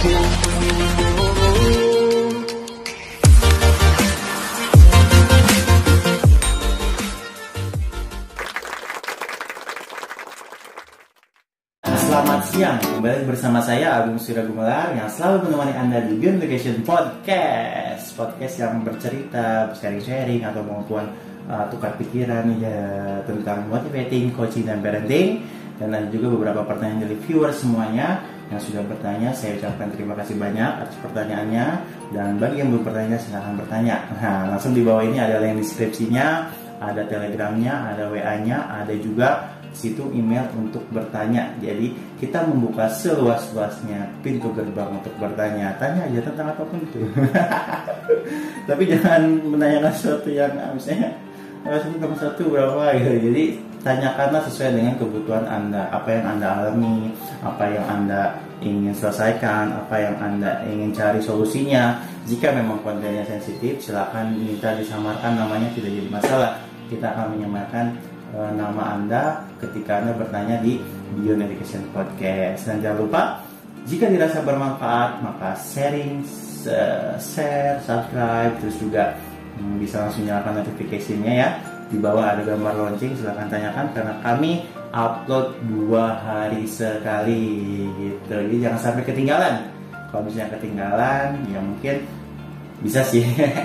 Selamat siang, kembali bersama saya Agung Surya Gumelar yang selalu menemani Anda di Beyond Education Podcast. Podcast yang bercerita, sharing-sharing atau maupun uh, tukar pikiran ya tentang motivating, coaching, dan parenting. Dan ada juga beberapa pertanyaan dari viewer semuanya yang sudah bertanya Saya ucapkan terima kasih banyak atas pertanyaannya Dan bagi yang belum bertanya silahkan bertanya Nah langsung di bawah ini ada link deskripsinya Ada telegramnya, ada WA-nya, ada juga situ email untuk bertanya. Jadi kita membuka seluas-luasnya pintu gerbang untuk bertanya. Tanya aja tentang apa pun itu. Tapi jangan menanyakan sesuatu yang misalnya "Ah, satu tambah satu berapa gitu. Jadi tanyakanlah sesuai dengan kebutuhan anda. Apa yang anda alami, apa yang anda ingin selesaikan, apa yang anda ingin cari solusinya. Jika memang kontennya sensitif, silakan minta disamarkan namanya tidak jadi masalah. Kita akan menyamarkan eh, nama Anda ketika Anda bertanya di Beyond Education Podcast. Dan jangan lupa, jika dirasa bermanfaat, maka sharing, share, subscribe, terus juga hmm, bisa langsung nyalakan notifikasinya ya. Di bawah ada gambar launching, silahkan tanyakan karena kami upload dua hari sekali gitu. Jadi jangan sampai ketinggalan. Kalau misalnya ketinggalan, ya mungkin bisa sih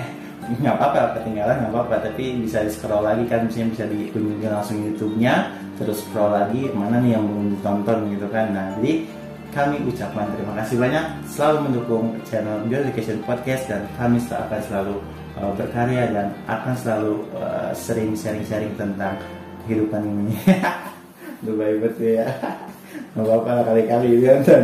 nggak apa-apa ketinggalan nggak apa-apa tapi bisa di scroll lagi kan misalnya bisa dikunjungi langsung YouTube-nya terus scroll lagi mana nih yang belum ditonton gitu kan nah jadi kami ucapkan terima kasih banyak selalu mendukung channel Education Podcast dan kami akan selalu uh, berkarya dan akan selalu uh, sering sharing-sharing tentang kehidupan ini Duh baik betul ya nggak apa-apa lah kali-kali kan dan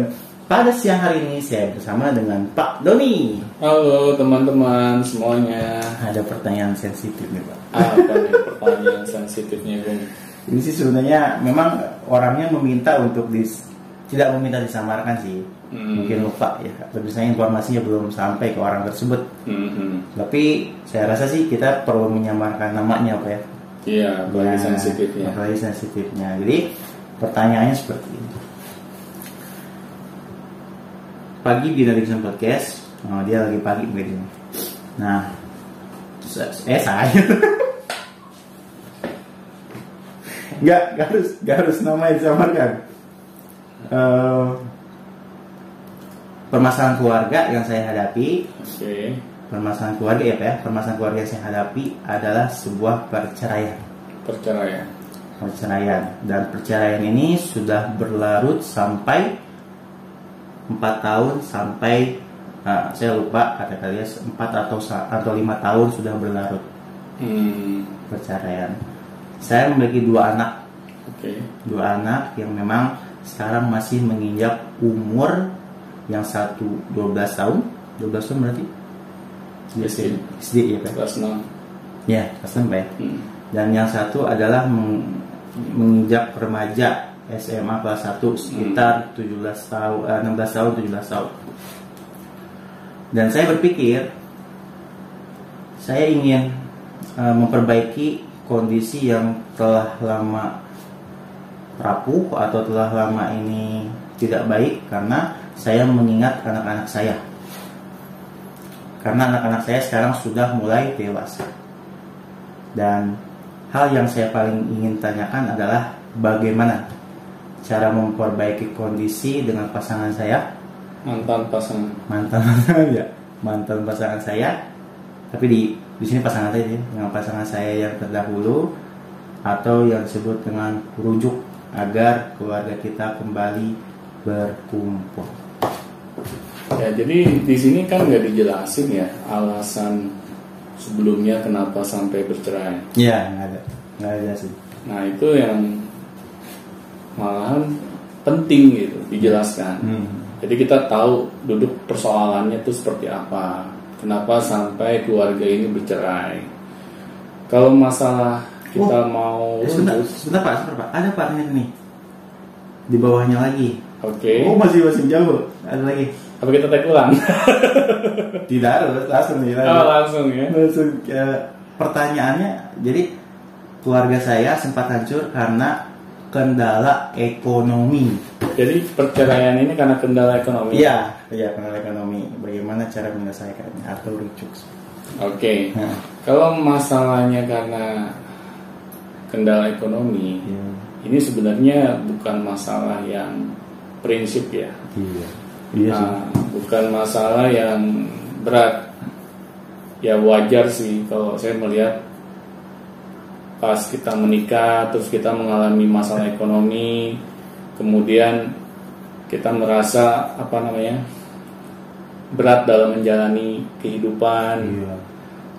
pada siang hari ini saya bersama dengan Pak Doni Halo teman-teman semuanya. ada pertanyaan sensitif nih Pak Apa nih pertanyaan sensitifnya Bung? Ini sih sebenarnya memang orangnya meminta untuk dis tidak meminta disamarkan sih. Hmm. Mungkin lupa ya. Atau misalnya informasinya belum sampai ke orang tersebut. Hmm, Tapi saya rasa sih kita perlu menyamarkan namanya Pak ya. Iya, apalagi Nah, sensitifnya. Apalagi sensitifnya. Jadi pertanyaannya seperti ini. Pagi di Navigation Podcast, oh, dia lagi pagi mungkin. ini. Nah, eh saya. Nggak, nggak harus, nggak harus namanya disamarkan. Eh, permasalahan keluarga yang saya hadapi Oke. permasalahan keluarga ya Pak ya permasalahan keluarga yang saya hadapi adalah sebuah perceraian Perceraian. perceraian dan perceraian ini sudah berlarut sampai empat tahun sampai ah, saya lupa kata kalian empat atau sa- atau lima tahun sudah berlarut Hmm. perceraian saya memiliki dua anak Oke. dua anak yang memang sekarang masih menginjak umur yang satu 12 tahun 12 tahun berarti SD. SD ya Pak Kelas 6. ya kelas enam, Pak ya Hmm. dan yang satu adalah meng- menginjak remaja SMA kelas 1 sekitar 17 tahun eh, 16 tahun 17 tahun dan saya berpikir saya ingin eh, memperbaiki kondisi yang telah lama rapuh atau telah lama ini tidak baik karena saya mengingat anak-anak saya. Karena anak-anak saya sekarang sudah mulai dewasa. Dan hal yang saya paling ingin tanyakan adalah bagaimana cara memperbaiki kondisi dengan pasangan saya? Mantan pasangan. mantan ya mantan pasangan saya. Tapi di di sini pasangan saya ya, dengan pasangan saya yang terdahulu atau yang disebut dengan rujuk agar keluarga kita kembali berkumpul Ya, jadi di sini kan nggak dijelasin ya alasan sebelumnya kenapa sampai bercerai. ya nggak ada nggak ada sih Nah, itu yang malahan penting gitu dijelaskan. Hmm. Jadi kita tahu duduk persoalannya itu seperti apa. Kenapa sampai keluarga ini bercerai? Kalau masalah kita mau Eh, sebentar, sebentar pak, sebentar pak. Ada pak ini nih. Di bawahnya lagi. Oke. Oh masih masih jauh. Ada lagi. Apa kita tag ulang? Tidak langsung nih. oh, langsung ya. Langsung ke pertanyaannya. Jadi keluarga saya sempat hancur karena kendala ekonomi. Jadi perceraian ini karena kendala ekonomi. Iya, iya kendala ekonomi. Bagaimana cara menyelesaikannya atau rujuk? Oke. Nah, Kalau masalahnya karena kendala ekonomi, iya, ini sebenarnya bukan masalah yang prinsip ya. iya, iya sih. Nah, bukan masalah yang berat. Ya wajar sih kalau saya melihat pas kita menikah terus kita mengalami masalah ekonomi, kemudian kita merasa apa namanya berat dalam menjalani kehidupan. Iya,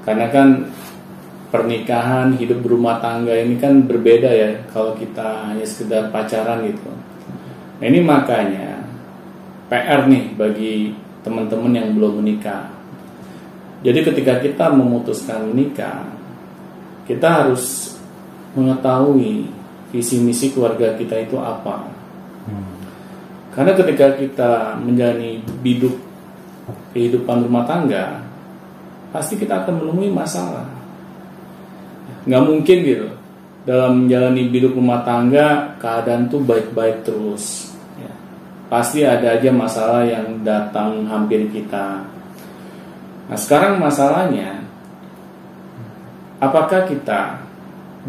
Karena kan pernikahan, hidup berumah tangga ini kan berbeda ya kalau kita hanya sekedar pacaran gitu. Nah ini makanya PR nih bagi teman-teman yang belum menikah. Jadi ketika kita memutuskan menikah, kita harus mengetahui visi misi keluarga kita itu apa. Hmm. Karena ketika kita menjalani hidup kehidupan rumah tangga, pasti kita akan menemui masalah. Nggak mungkin gitu. Dalam menjalani hidup rumah tangga, keadaan tuh baik-baik terus. Pasti ada aja masalah yang datang hampir kita. Nah sekarang masalahnya, apakah kita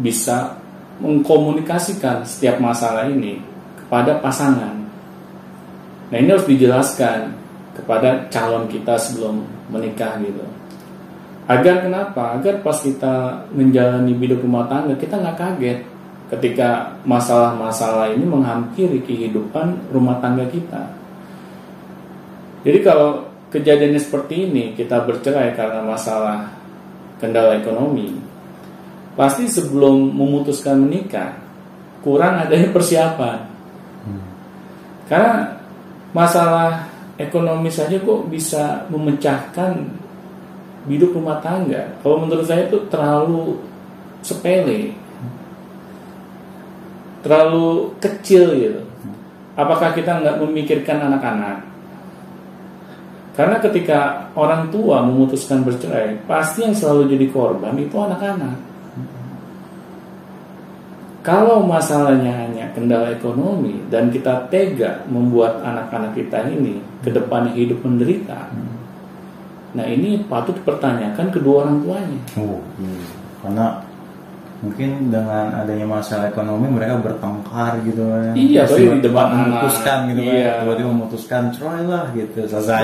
bisa mengkomunikasikan setiap masalah ini kepada pasangan? Nah ini harus dijelaskan kepada calon kita sebelum menikah gitu. Agar kenapa? Agar pas kita menjalani hidup rumah tangga kita nggak kaget ketika masalah-masalah ini menghampiri kehidupan rumah tangga kita. Jadi kalau kejadiannya seperti ini kita bercerai karena masalah kendala ekonomi, pasti sebelum memutuskan menikah kurang adanya persiapan. Karena masalah ekonomi saja kok bisa memecahkan hidup rumah tangga. Kalau menurut saya itu terlalu sepele, terlalu kecil gitu. Apakah kita nggak memikirkan anak-anak? Karena ketika orang tua memutuskan bercerai, pasti yang selalu jadi korban itu anak-anak. Kalau masalahnya hanya kendala ekonomi dan kita tega membuat anak-anak kita ini ke depannya hidup menderita, nah ini patut dipertanyakan kedua orang tuanya. Oh, iya. Karena mungkin dengan adanya masalah ekonomi mereka bertengkar gitu kan. Iya, Terus tapi di depan memutuskan gitu Iya. kan. Tiba-tiba memutuskan cerai lah gitu. Selesai.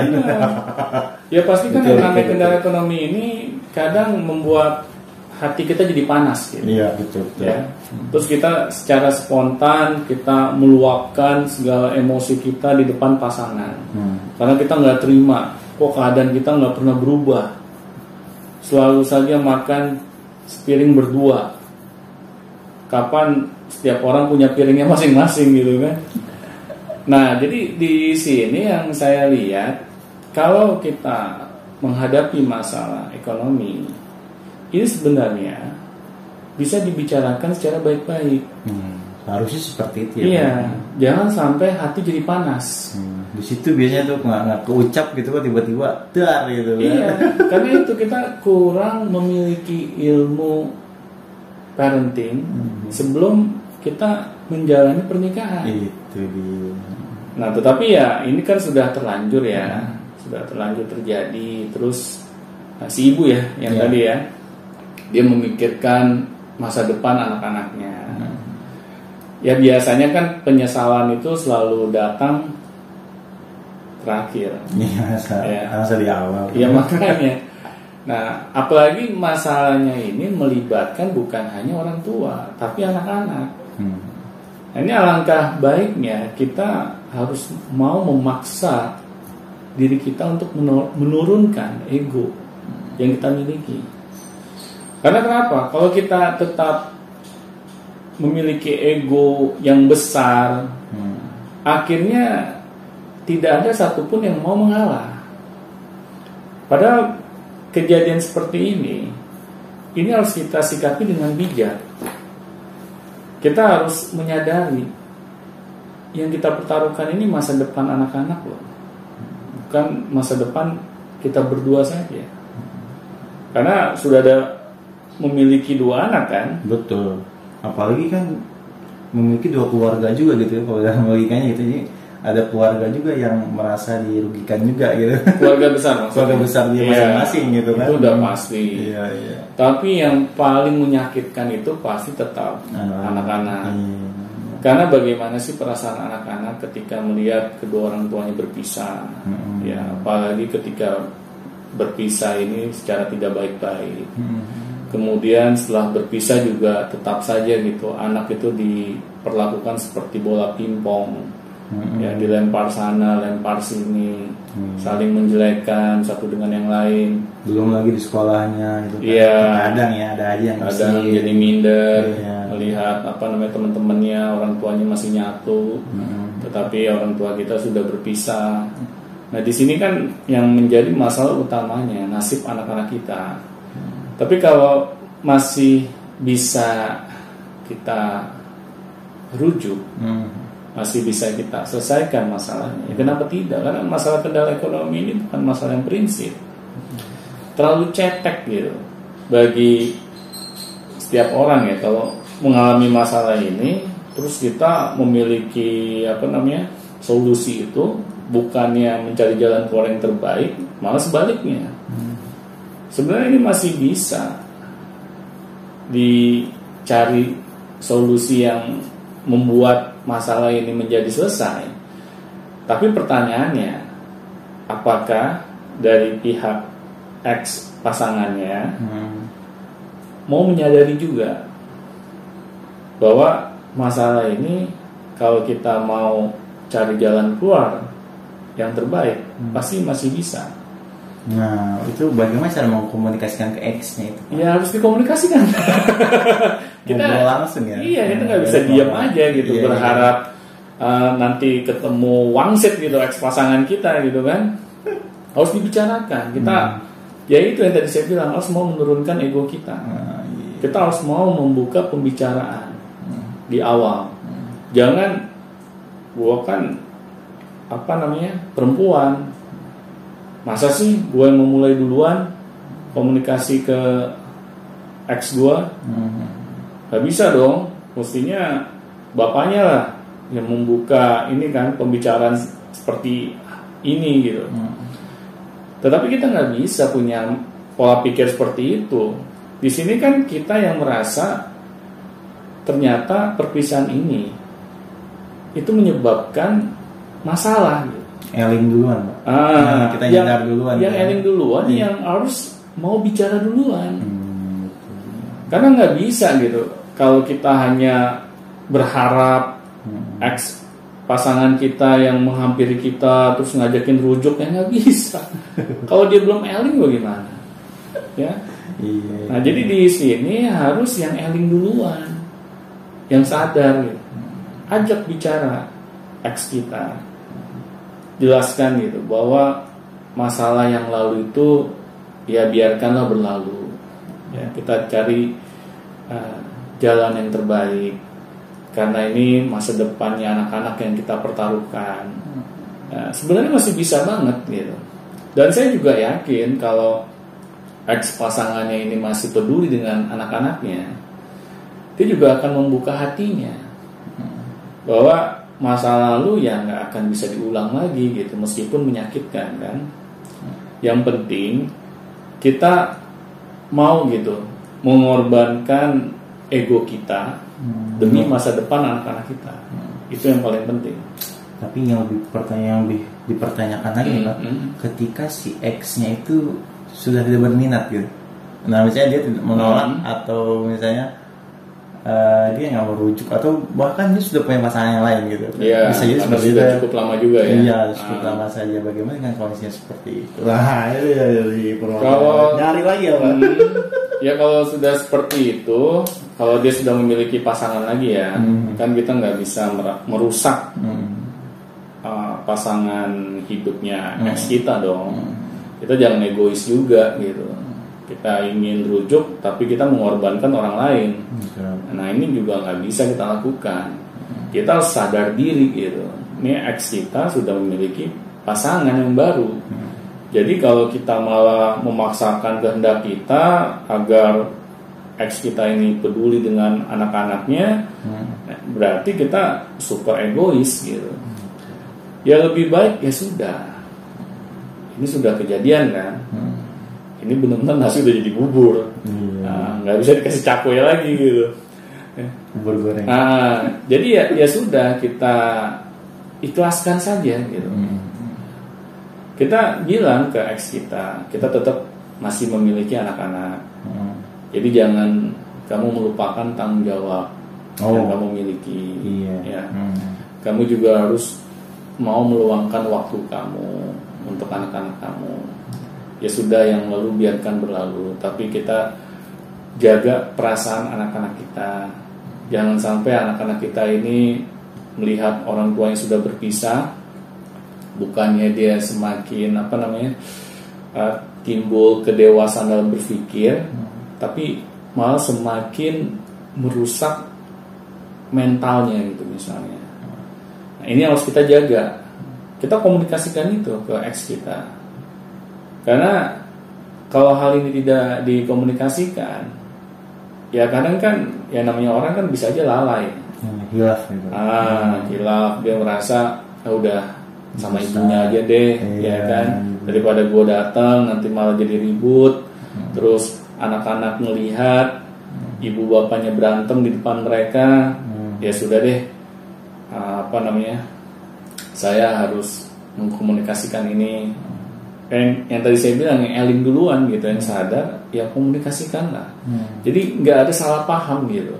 Ya pasti kan yang namanya kendala ekonomi ini kadang membuat hati kita jadi panas gitu. Iya, betul, betul. Ya. Terus kita secara spontan kita meluapkan segala emosi kita di depan pasangan. Hmm. Karena kita nggak terima, kok keadaan kita nggak pernah berubah. Selalu saja makan sepiring berdua. Kapan setiap orang punya piringnya masing-masing gitu kan? Nah, jadi di sini yang saya lihat, kalau kita menghadapi masalah ekonomi, ini sebenarnya bisa dibicarakan secara baik-baik. Hmm. Harusnya seperti itu ya. Iya, jangan sampai hati jadi panas. Hmm. Di situ biasanya tuh nggak nggak keucap gitu kan tiba-tiba dar gitu kan. Iya, karena itu kita kurang memiliki ilmu parenting Mhm. sebelum kita menjalani pernikahan. Itu dia. Nah, tetapi ya ini kan sudah terlanjur ya, sudah terlanjur terjadi. Terus nah, si ibu ya yang Iya. tadi ya, dia memikirkan masa depan anak-anaknya. Ya biasanya kan penyesalan itu selalu datang terakhir. Iya, masa, Iya. masa di awal. Ya makanya. Nah, apalagi masalahnya ini melibatkan bukan hanya orang tua, tapi anak-anak. Hmm. Nah, ini alangkah baiknya kita harus mau memaksa diri kita untuk menur- menurunkan ego yang kita miliki. Karena kenapa? Kalau kita tetap memiliki ego yang besar, Hmm. akhirnya tidak ada satupun yang mau mengalah. Padahal kejadian seperti ini, ini harus kita sikapi dengan bijak. Kita harus menyadari yang kita pertaruhkan ini masa depan anak-anak loh, bukan masa depan kita berdua saja. Karena sudah ada memiliki dua anak kan, Betul. Apalagi kan memiliki dua keluarga juga gitu ya kalau dalam logikanya gitu jadi ada keluarga juga yang merasa dirugikan juga gitu keluarga besar maksudnya. keluarga besar dia Iya, masing-masing gitu kan itu udah pasti iya iya tapi yang paling menyakitkan itu pasti tetap Anak-anak. Iya. karena bagaimana sih perasaan anak-anak ketika melihat kedua orang tuanya berpisah Mm-mm. ya apalagi ketika berpisah ini secara tidak baik-baik Hmm. kemudian setelah berpisah juga tetap saja gitu anak itu diperlakukan seperti bola pingpong Mm-mm. ya dilempar sana lempar sini Hmm. saling menjelekkan satu dengan yang lain belum lagi di sekolahnya gitu kan. Iya. kadang ya ada aja yang kadang ngisi. jadi minder Iya. melihat apa namanya teman-temannya orang tuanya masih nyatu Mm-mm. tetapi orang tua kita sudah berpisah nah di sini kan yang menjadi masalah utamanya nasib anak-anak kita tapi kalau masih bisa kita rujuk Hmm. Masih bisa kita selesaikan masalahnya. Ya, kenapa tidak? Karena masalah kendala ekonomi ini bukan masalah yang prinsip. Terlalu cetek gitu bagi setiap orang ya kalau mengalami masalah ini terus kita memiliki apa namanya solusi itu bukannya mencari jalan keluar yang terbaik malah sebaliknya sebenarnya ini masih bisa dicari solusi yang membuat masalah ini menjadi selesai. Tapi pertanyaannya, apakah dari pihak X pasangannya Hmm. mau menyadari juga bahwa masalah ini kalau kita mau cari jalan keluar yang terbaik pasti masih bisa. Nah, itu bagaimana cara mengkomunikasikan ke X-nya itu? Ya harus dikomunikasikan. Ngobrol langsung ya? Iya, kita nggak Nah, bisa iya, diam ngobrol. aja gitu Iya, iya. berharap uh, nanti ketemu wangsit gitu ex pasangan kita gitu kan. Harus dibicarakan. Kita Hmm. ya itu yang tadi saya bilang harus mau menurunkan ego kita. Nah, iya. Kita harus mau membuka pembicaraan di awal. Jangan gua kan apa namanya perempuan. Masa sih gue yang memulai duluan komunikasi ke ex gua Hmm. Gak bisa dong, mestinya bapaknya lah yang membuka ini kan pembicaraan seperti ini gitu. Hmm. Tetapi kita nggak bisa punya pola pikir seperti itu. Di sini kan kita yang merasa ternyata perpisahan ini itu menyebabkan masalah. Gitu. Eling duluan. Ah, Nah, kita yang, nyadar duluan, Yang kan? eling duluan, Iya. yang harus mau bicara duluan. Hmm, betul. Karena nggak bisa gitu. Kalau kita hanya berharap Hmm. ex pasangan kita yang menghampiri kita terus ngajakin rujuk ya nggak bisa. Kalau dia belum eling bagaimana? Ya. Iya. Nah jadi di sini harus yang eling duluan, yang sadar gitu. Ajak bicara ex kita, jelaskan gitu bahwa masalah yang lalu itu ya biarkanlah berlalu. Ya kita cari uh, jalan yang terbaik karena ini masa depannya anak-anak yang kita pertaruhkan. Nah, sebenarnya masih bisa banget gitu. Dan saya juga yakin kalau ex pasangannya ini masih peduli dengan anak-anaknya, dia juga akan membuka hatinya bahwa masa lalu ya nggak akan bisa diulang lagi gitu, meskipun menyakitkan kan. Yang penting kita mau gitu mengorbankan ego kita demi masa depan anak-anak kita. Itu yang paling penting. Tapi yang lebih pertanyaan yang lebih dipertanyakan lagi Hmm, Pak, hmm. ketika si X-nya itu sudah tidak berminat gitu. Nah, misalnya dia tidak menolak Hmm. atau misalnya eh, dia nggak mau rujuk atau bahkan dia sudah punya pasangan yang lain gitu. Iya, Bisa jadi seperti sudah itu. cukup lama juga ya. Iya, cukup Ah. lama saja. Bagaimana dengan kondisinya seperti itu? Nah, itu ya jadi perlu Kalau- nyari lagi ya, Pak. Hmm, ya kalau sudah seperti itu, kalau dia sudah memiliki pasangan lagi ya, Hmm. kan kita nggak bisa mer- merusak Hmm. uh, pasangan hidupnya Hmm. ex kita dong. Kita jangan egois juga gitu. Kita ingin rujuk, tapi kita mengorbankan orang lain. Betul. Nah ini juga nggak bisa kita lakukan. Kita harus sadar diri gitu. Ini ex kita sudah memiliki pasangan yang baru. Jadi kalau kita malah memaksakan kehendak kita agar ex kita ini peduli dengan anak-anaknya, Hmm. berarti kita super egois gitu. Ya lebih baik ya sudah. Ini sudah kejadian kan. Hmm. Ini benar-benar nasi udah jadi bubur. Iya. Nah, nggak bisa dikasih cakwe lagi gitu. Bubur goreng. Nah, jadi ya ya sudah kita ikhlaskan saja gitu. Hmm. Kita bilang ke ex kita, kita tetap masih memiliki anak-anak. Hmm. Jadi jangan kamu melupakan tanggung jawab yang Oh. kamu miliki. Iya. Ya. Hmm. Kamu juga harus mau meluangkan waktu kamu untuk anak-anak kamu. Ya sudah yang lalu biarkan berlalu, tapi kita jaga perasaan anak-anak kita. Jangan sampai anak-anak kita ini melihat orang tua yang sudah berpisah, bukannya dia semakin apa namanya uh, timbul kedewasaan dalam berpikir, tapi malah semakin merusak mentalnya gitu misalnya. Nah, ini harus kita jaga. Kita komunikasikan itu ke ex kita. Karena kalau hal ini tidak dikomunikasikan, ya kadang kan ya namanya orang kan bisa aja lalai. Hmm, Hilaf gitu. Ah, hilaf dia merasa ah, udah sama Bisa. ibunya aja deh, Iya, ya kan. Daripada gua datang nanti malah jadi ribut. Terus anak-anak melihat ibu bapaknya berantem di depan mereka, Hmm. ya sudah deh. Ah, apa namanya? Saya harus mengkomunikasikan ini. Yang, yang tadi saya bilang yang eling duluan gitu, yang sadar, ya komunikasikanlah. Hmm. Jadi nggak ada salah paham gitu.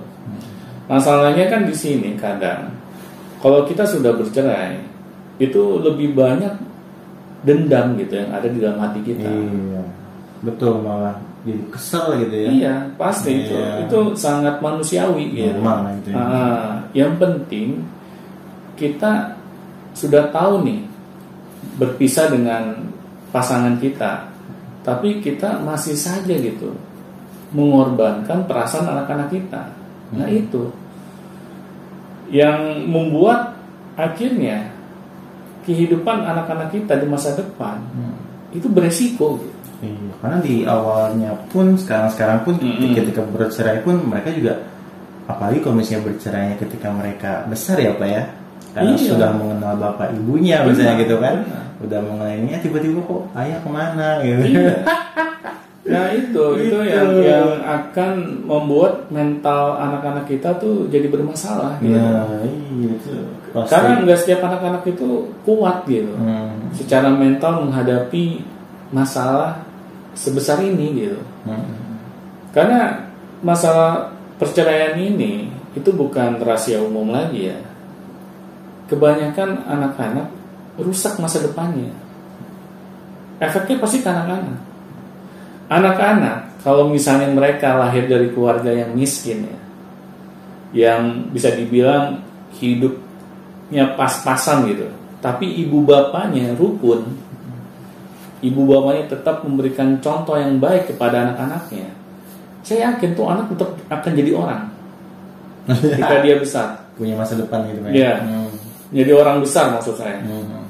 Masalahnya kan di sini kadang kalau kita sudah bercerai itu lebih banyak dendam gitu yang ada di dalam hati kita. Iya. Betul malah jadi kesel gitu ya. Iya, pasti itu. Iya. Itu sangat manusiawi gitu. Normal lah itu ya. Ah, yang penting kita sudah tahu nih berpisah dengan pasangan kita, tapi kita masih saja gitu mengorbankan perasaan anak-anak kita. Nah Hmm. itu yang membuat akhirnya kehidupan anak-anak kita di masa depan Hmm. itu beresiko. Gitu. Iya, karena di awalnya pun sekarang-sekarang pun Mm-mm. ketika bercerai pun mereka juga apalagi kalau misalnya bercerainya ketika mereka besar ya pak ya karena Iya. sudah mengenal bapak ibunya misalnya Benar, gitu kan benar. Udah mengenal ini ya tiba-tiba kok ayah ke mana gitu Iya. Nah itu itu Gitu. yang yang akan membuat mental anak-anak kita tuh jadi bermasalah. Gitu. ya iya itu pasti Karena nggak setiap anak-anak itu kuat gitu, Hmm, secara mental menghadapi masalah sebesar ini gitu. hmm, Karena masalah perceraian ini itu bukan rahasia umum lagi ya. Kebanyakan anak-anak rusak masa depannya. Efeknya pasti ke anak-anak. Anak-anak kalau misalnya mereka lahir dari keluarga yang miskin ya, yang bisa dibilang hidupnya pas-pasan gitu, tapi ibu bapaknya rukun, ibu bapaknya tetap memberikan contoh yang baik kepada anak-anaknya, saya yakin tuh anak tetap akan jadi orang ketika dia besar. punya masa depan gitu kan Iya. Hmm, Jadi orang besar maksud saya. hmm,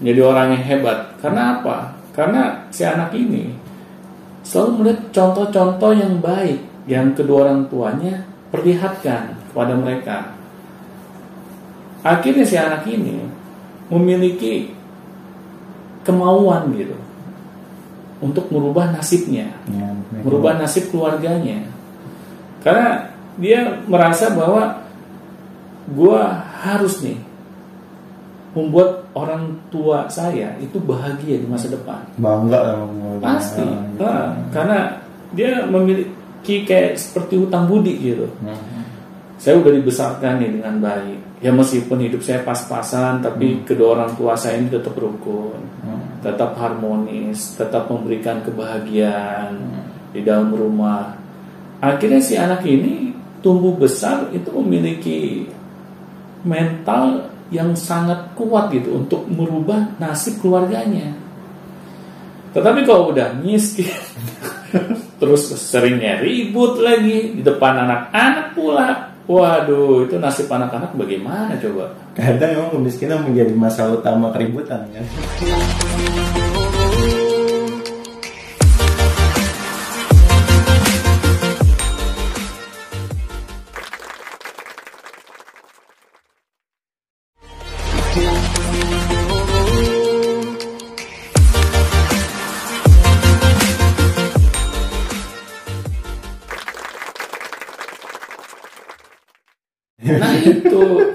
Jadi orang yang hebat. Karena apa? Karena si anak ini selalu melihat contoh-contoh yang baik yang kedua orang tuanya perlihatkan kepada mereka. Akhirnya si anak ini memiliki kemauan gitu untuk merubah nasibnya ya, merubah nasib keluarganya karena dia merasa bahwa gua harus nih membuat orang tua saya itu bahagia di masa depan. Bangga keluarga. pasti. Ah, gitu. Nah, karena dia memiliki kayak seperti hutang budi gitu. Hmm, saya udah dibesarkan nih dengan baik. Ya meskipun hidup saya pas-pasan tapi kedua orang tua saya ini tetap rukun hmm, tetap harmonis, tetap memberikan kebahagiaan di dalam rumah. Akhirnya si anak ini tumbuh besar itu memiliki mental yang sangat kuat gitu untuk merubah nasib keluarganya. Tetapi kalau udah miskin, terus seringnya ribut lagi di depan anak-anak pula. Waduh, itu nasib anak-anak bagaimana coba? kadang emang kemiskinan menjadi masalah utama keributan kan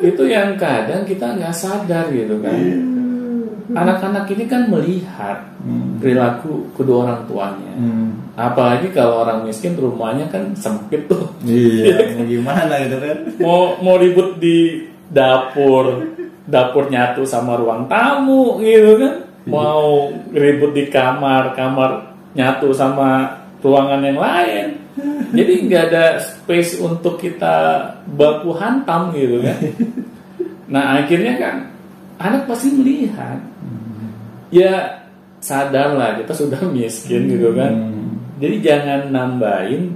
itu yang kadang kita nggak sadar gitu kan. Iya. Anak-anak ini kan melihat Hmm. perilaku kedua orang tuanya. Hmm. Apalagi kalau orang miskin rumahnya kan sempit tuh. Iya, mau gimana gitu kan? Mau mau ribut di dapur, dapur nyatu sama ruang tamu gitu kan. Mau ribut di kamar, kamar nyatu sama ruangan yang lain. Jadi nggak ada space untuk kita baku hantam gitu kan. Nah akhirnya kan anak pasti melihat, ya sadarlah kita sudah miskin gitu kan. Hmm. Jadi jangan nambahin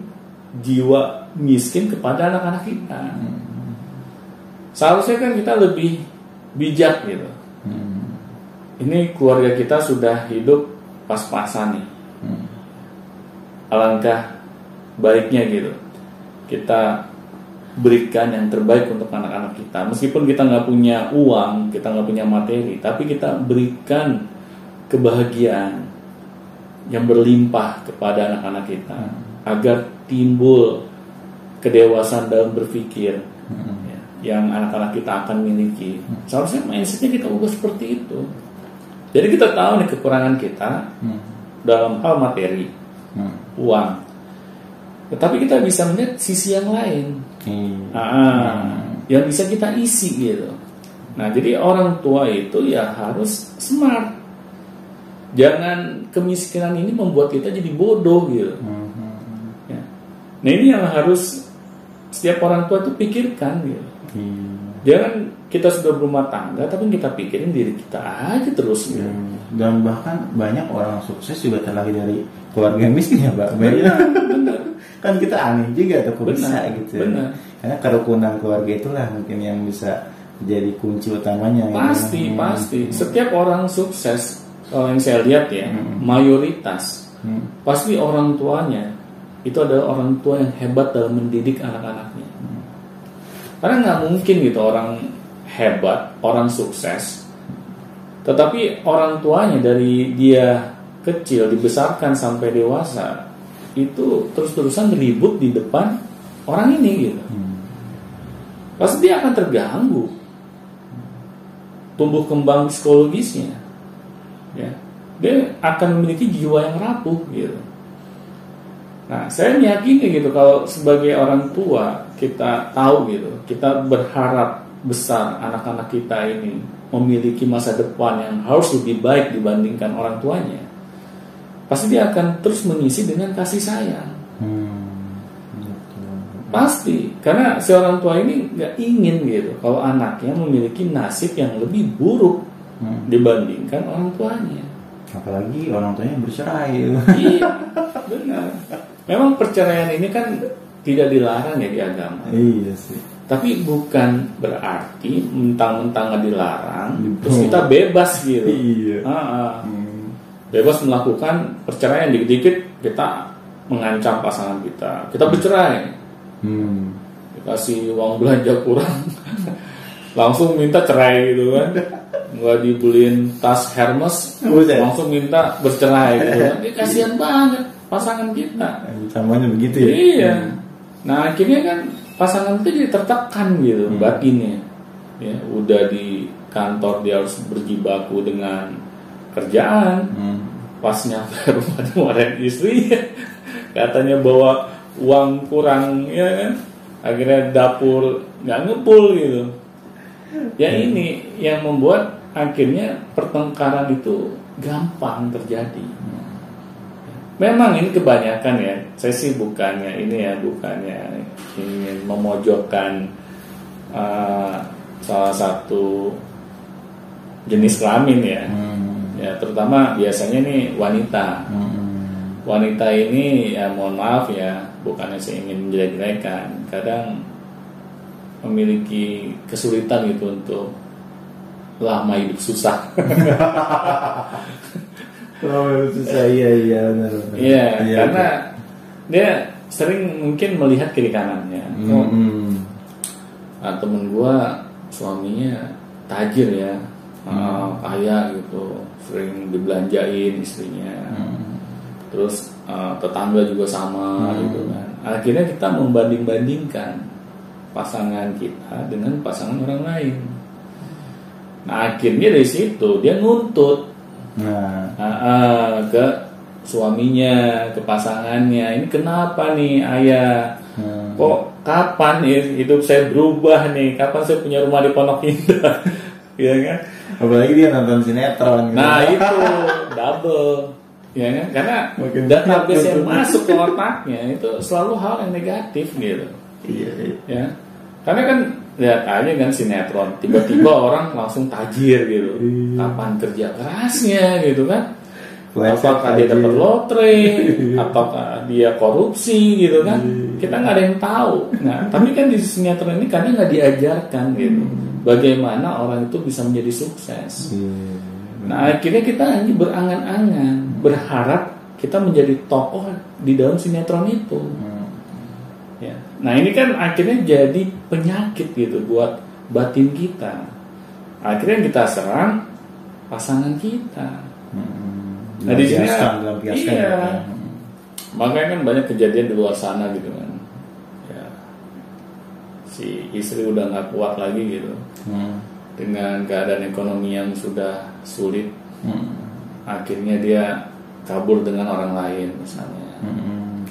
jiwa miskin kepada anak-anak kita. Seharusnya kan kita lebih bijak gitu. Hmm. Ini keluarga kita sudah hidup pas-pasan nih. Hmm. Alangkah baiknya gitu. Kita berikan yang terbaik untuk anak-anak kita. Meskipun kita nggak punya uang, kita nggak punya materi, tapi kita berikan kebahagiaan yang berlimpah kepada anak-anak kita agar timbul kedewasaan dalam berpikir Hmm. ya, yang anak-anak kita akan miliki. Seharusnya mindsetnya kita ubah seperti itu. Jadi kita tahu nih kekurangan kita Hmm. dalam hal materi, Hmm. uang. Tetapi kita bisa melihat sisi yang lain, Iya. Ah, yang bisa kita isi gitu. Nah, jadi orang tua itu ya harus smart. Jangan kemiskinan ini membuat kita jadi bodoh gitu. Hmm. Ya. Nah ini yang harus setiap orang tua itu pikirkan gitu. Iya. Jangan kita sudah berumah tangga tapi kita pikirin diri kita aja terus gitu. Hmm. Dan bahkan banyak orang sukses juga terlahir dari keluarga miskin ya, Pak. Benar. Kan kita aneh juga tuh kok bisa Benar, gitu. benar. Karena kerukunan keluarga itulah mungkin yang bisa jadi kunci utamanya. Pasti, Hmm. pasti. Setiap orang sukses kalau yang saya lihat ya, Hmm. mayoritas Hmm. pasti orang tuanya itu adalah orang tua yang hebat dalam mendidik anak-anaknya. Karena nggak mungkin gitu orang hebat, orang sukses, tetapi orang tuanya dari dia kecil dibesarkan sampai dewasa itu terus-terusan ribut di depan orang ini gitu. Hmm. Pasti dia akan terganggu tumbuh kembang psikologisnya. Ya. Dia akan memiliki jiwa yang rapuh gitu. Nah, saya meyakini gitu kalau sebagai orang tua kita tahu gitu, kita berharap besar anak-anak kita ini memiliki masa depan yang harus lebih baik dibandingkan orang tuanya. Pasti dia akan terus mengisi dengan kasih sayang. Hmm. Pasti, karena seorang tua ini nggak ingin gitu kalau anaknya memiliki nasib yang lebih buruk Hmm. dibandingkan orang tuanya. Apalagi orang tuanya bercerai. iya, benar. Memang perceraian ini kan tidak dilarang ya di agama. iya sih. Tapi bukan berarti mentang-mentang dilarang, terus kita bebas gitu. Iya. Ah, ah. Hmm. Bebas melakukan perceraian dikit-dikit kita mengancam pasangan kita. Kita bercerai, Hmm. dikasih uang belanja kurang, langsung minta cerai gitu kan. Nggak dibeliin tas Hermes, langsung minta bercerai gitu kan. Kasihan banget pasangan kita. Samanya begitu ya. Iya. Nah akhirnya kan pasangan itu jadi tertekan gitu Hmm. batinnya. Ya udah di kantor dia harus berjibaku dengan kerjaan. Hmm. Pas nyampe rumah dimarahin istri, katanya bawa uang kurang ya kan. Akhirnya dapur nggak ngepul gitu. Ya ini yang membuat akhirnya pertengkaran itu gampang terjadi. Memang ini kebanyakan ya. Saya sih bukannya ini ya, bukannya ingin memojokkan uh, salah satu jenis kelamin ya. Hmm. Ya terutama biasanya nih wanita. Hmm. Wanita ini ya mohon maaf ya, bukannya saya ingin menjelek-jelekan. Kadang memiliki kesulitan gitu untuk lama hidup susah. Oh, susah iya iya benar. Iya, Iya, karena dia sering mungkin melihat kiri kanannya. betul. Oh, Hmm. ah, temen gua suaminya tajir ya, ah, Hmm. kaya gitu, sering dibelanjain istrinya. Hmm. Terus ah, tetangga juga sama Hmm. gitu kan. Akhirnya kita membanding-bandingkan. pasangan kita dengan pasangan orang lain. Nah akhirnya dari situ dia nuntut Nah, ah, ah, ke suaminya, ke pasangannya. Ini kenapa nih ayah? hmm. Kok kapan hidup saya berubah nih? Kapan saya punya rumah di Pondok Indah? Iya kan? Apalagi dia nonton sinetron. gitu. Nah itu double, ya kan? Karena Makin database yang masuk ke otaknya itu selalu hal yang negatif gitu, Iya, iya. ya. Karena kan lihat aja kan sinetron, tiba-tiba orang langsung tajir gitu. Iya. Kapan kerja kerasnya gitu kan? Flash apakah dia dapat lotre, apakah dia korupsi gitu kan? Kita nggak ada yang tahu. Nah, tapi kan di sinetron ini kadang nggak diajarkan gitu. Bagaimana orang itu bisa menjadi sukses. Iya. Nah, akhirnya kita hanya berangan-angan, berharap kita menjadi tokoh di dalam sinetron itu. Hmm. Ya. Nah, ini kan akhirnya jadi penyakit gitu buat batin kita. Akhirnya kita serang pasangan kita. Hmm. Nah, di sini iya. ya. Makanya kan banyak kejadian di luar sana gitu kan. Si istri udah nggak kuat lagi gitu Hmm. dengan keadaan ekonomi yang sudah sulit. Hmm. Akhirnya dia kabur dengan orang lain misalnya. Hmm.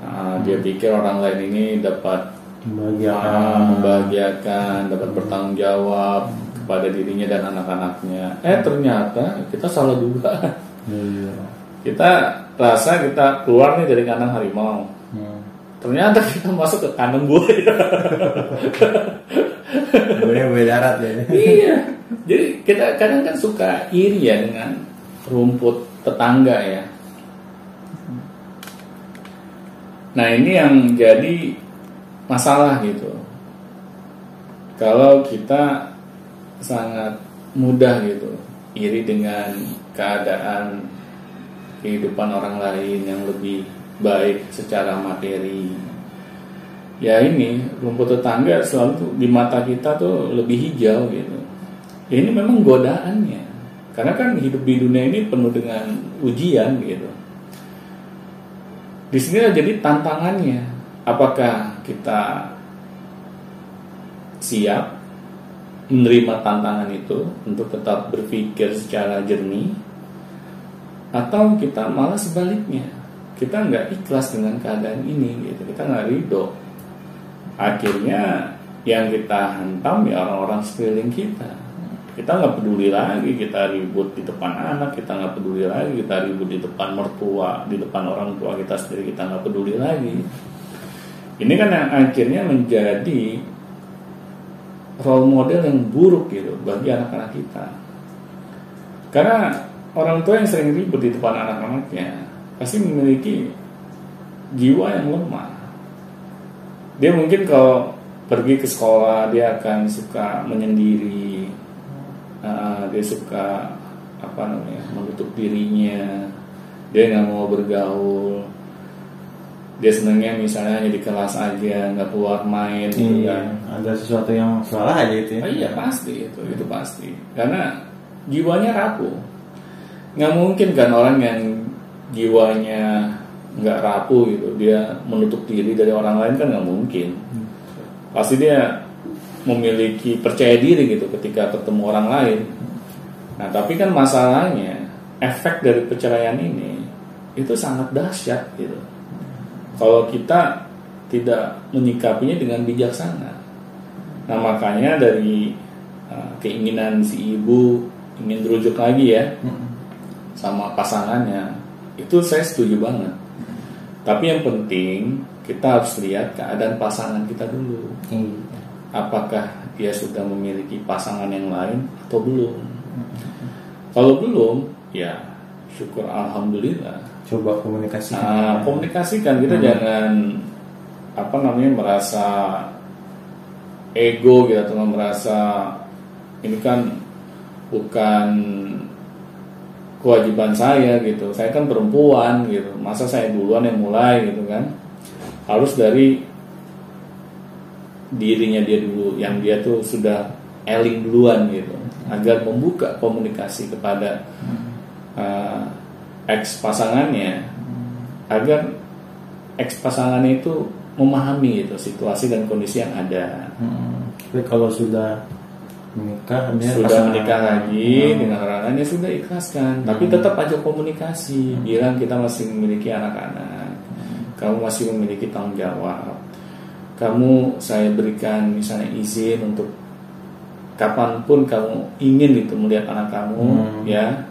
Nah, dia pikir orang lain ini dapat Membahagiakan. ah, membahagiakan, dapat bertanggung jawab kepada dirinya dan anak-anaknya. Eh ternyata kita salah duga. Iya. Kita rasa kita keluar nih dari kandang harimau. Hmm. Ternyata kita masuk ke kandang buaya. Gue beda darat ya. iya. Jadi kita kadang kan suka iri ya dengan rumput tetangga ya. Nah ini yang jadi masalah gitu. Kalau kita sangat mudah gitu iri dengan keadaan kehidupan orang lain yang lebih baik secara materi. Ya ini rumput tetangga selalu tuh di mata kita tuh lebih hijau gitu. Ya, ini memang godaannya. Karena kan hidup di dunia ini penuh dengan ujian gitu. Di sini jadi tantangannya. Apakah kita siap menerima tantangan itu untuk tetap berpikir secara jernih atau kita malah sebaliknya kita nggak ikhlas dengan keadaan ini gitu. Kita nggak ridho. Akhirnya yang kita hantam ya orang-orang sekeliling kita. Kita nggak peduli lagi kita ribut di depan anak kita nggak peduli lagi kita ribut di depan mertua di depan orang tua kita sendiri kita nggak peduli lagi. Ini kan yang akhirnya menjadi role model yang buruk gitu bagi anak-anak kita. Karena orang tua yang sering ribut di depan anak-anaknya pasti memiliki jiwa yang lemah. Dia mungkin kalau pergi ke sekolah dia akan suka menyendiri. Uh, dia suka apa namanya menutup dirinya. Dia nggak mau bergaul. Dia senangnya misalnya hanya di kelas aja nggak keluar main gitu Iya. kan. Ada sesuatu yang salah aja itu ya. Oh, iya pasti itu itu pasti. Karena jiwanya rapuh. Nggak mungkin kan orang yang jiwanya nggak rapuh gitu dia menutup diri dari orang lain kan nggak mungkin. Pasti dia memiliki percaya diri gitu ketika ketemu orang lain. Nah tapi kan masalahnya efek dari perceraian ini itu sangat dahsyat gitu. Kalau kita tidak menyikapinya dengan bijaksana. Nah makanya dari uh, keinginan si ibu ingin berujuk lagi ya Hmm. sama pasangannya itu saya setuju banget. Tapi yang penting kita harus lihat keadaan pasangan kita dulu. Iya. Apakah dia sudah memiliki pasangan yang lain atau belum? Kalau belum, ya syukur alhamdulillah. Coba komunikasi. Nah, komunikasikan kita Hmm. jangan apa namanya merasa ego gitu atau merasa ini kan bukan kewajiban saya gitu. Saya kan perempuan gitu. Masa saya duluan yang mulai gitu kan? Harus dari dirinya dia dulu yang dia tuh sudah eling duluan gitu agar membuka komunikasi kepada uh, ex pasangannya agar ex pasangannya itu memahami gitu situasi dan kondisi yang ada. Hmm. Tapi kalau sudah menikah, dia sudah menikah lagi Hmm. dengan orang lain ya sudah ikhlaskan. Tapi tetap aja komunikasi, bilang kita masih memiliki anak-anak, kamu masih memiliki tanggung jawab. Kamu saya berikan misalnya izin untuk kapan pun kamu ingin itu melihat anak kamu, Hmm. ya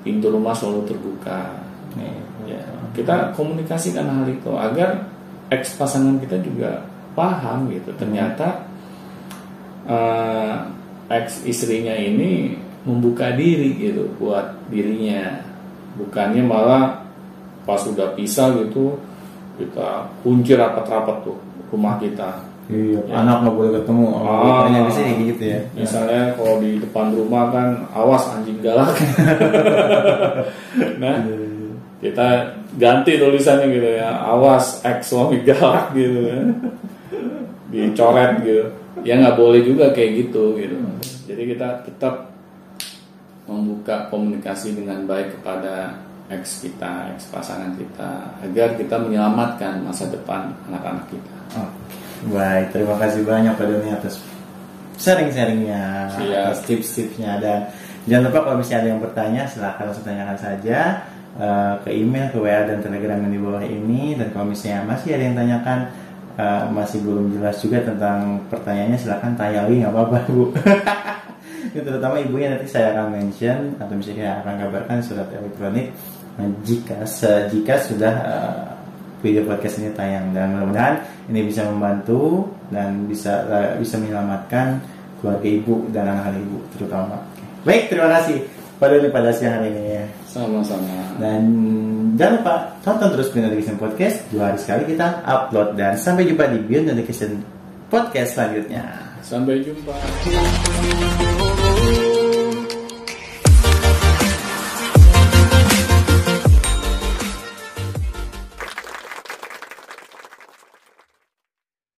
pintu rumah selalu terbuka. Nih, Ya, kita komunikasikan hal itu agar ex pasangan kita juga paham gitu. Ternyata eh, ex istrinya ini membuka diri gitu buat dirinya, bukannya malah pas sudah pisah gitu kita kunci rapat-rapat tuh rumah kita. Iya, Ya. anak nggak boleh ketemu. Ah. Gitu ya. Misalnya kalau di depan rumah kan awas anjing galak. nah, kita ganti tulisannya gitu ya awas ex suami galak gitu kan dicoret gitu ya nggak boleh juga kayak gitu gitu. Jadi kita tetap membuka komunikasi dengan baik kepada ex kita ex pasangan kita agar kita menyelamatkan masa depan anak-anak kita. Oke. Baik, terima kasih banyak Pak Doni atas sharing-sharingnya, atas tips-tipsnya. Dan jangan lupa kalau misalnya ada yang bertanya silahkan langsung tanyakan saja eh, ke email, ke WA dan Telegram yang di bawah ini. Dan kalau misalnya masih ada yang tanyakan eh, masih belum jelas juga tentang pertanyaannya silahkan tanya lagi nggak apa-apa Bu. Terutama ibunya nanti saya akan mention atau misalnya akan kabarkan surat elektronik eh, jika jika sudah eh, video podcast ini tayang dan mudah-mudahan ini bisa membantu dan bisa eh, bisa menyelamatkan keluarga ibu dan anak-anak ibu terutama. Baik, terima kasih pada pada siang hari ini ya. sama-sama Dan jangan lupa tonton terus Beyond Education Podcast dua hari sekali kita upload dan sampai jumpa di Beyond Education Podcast selanjutnya. sampai jumpa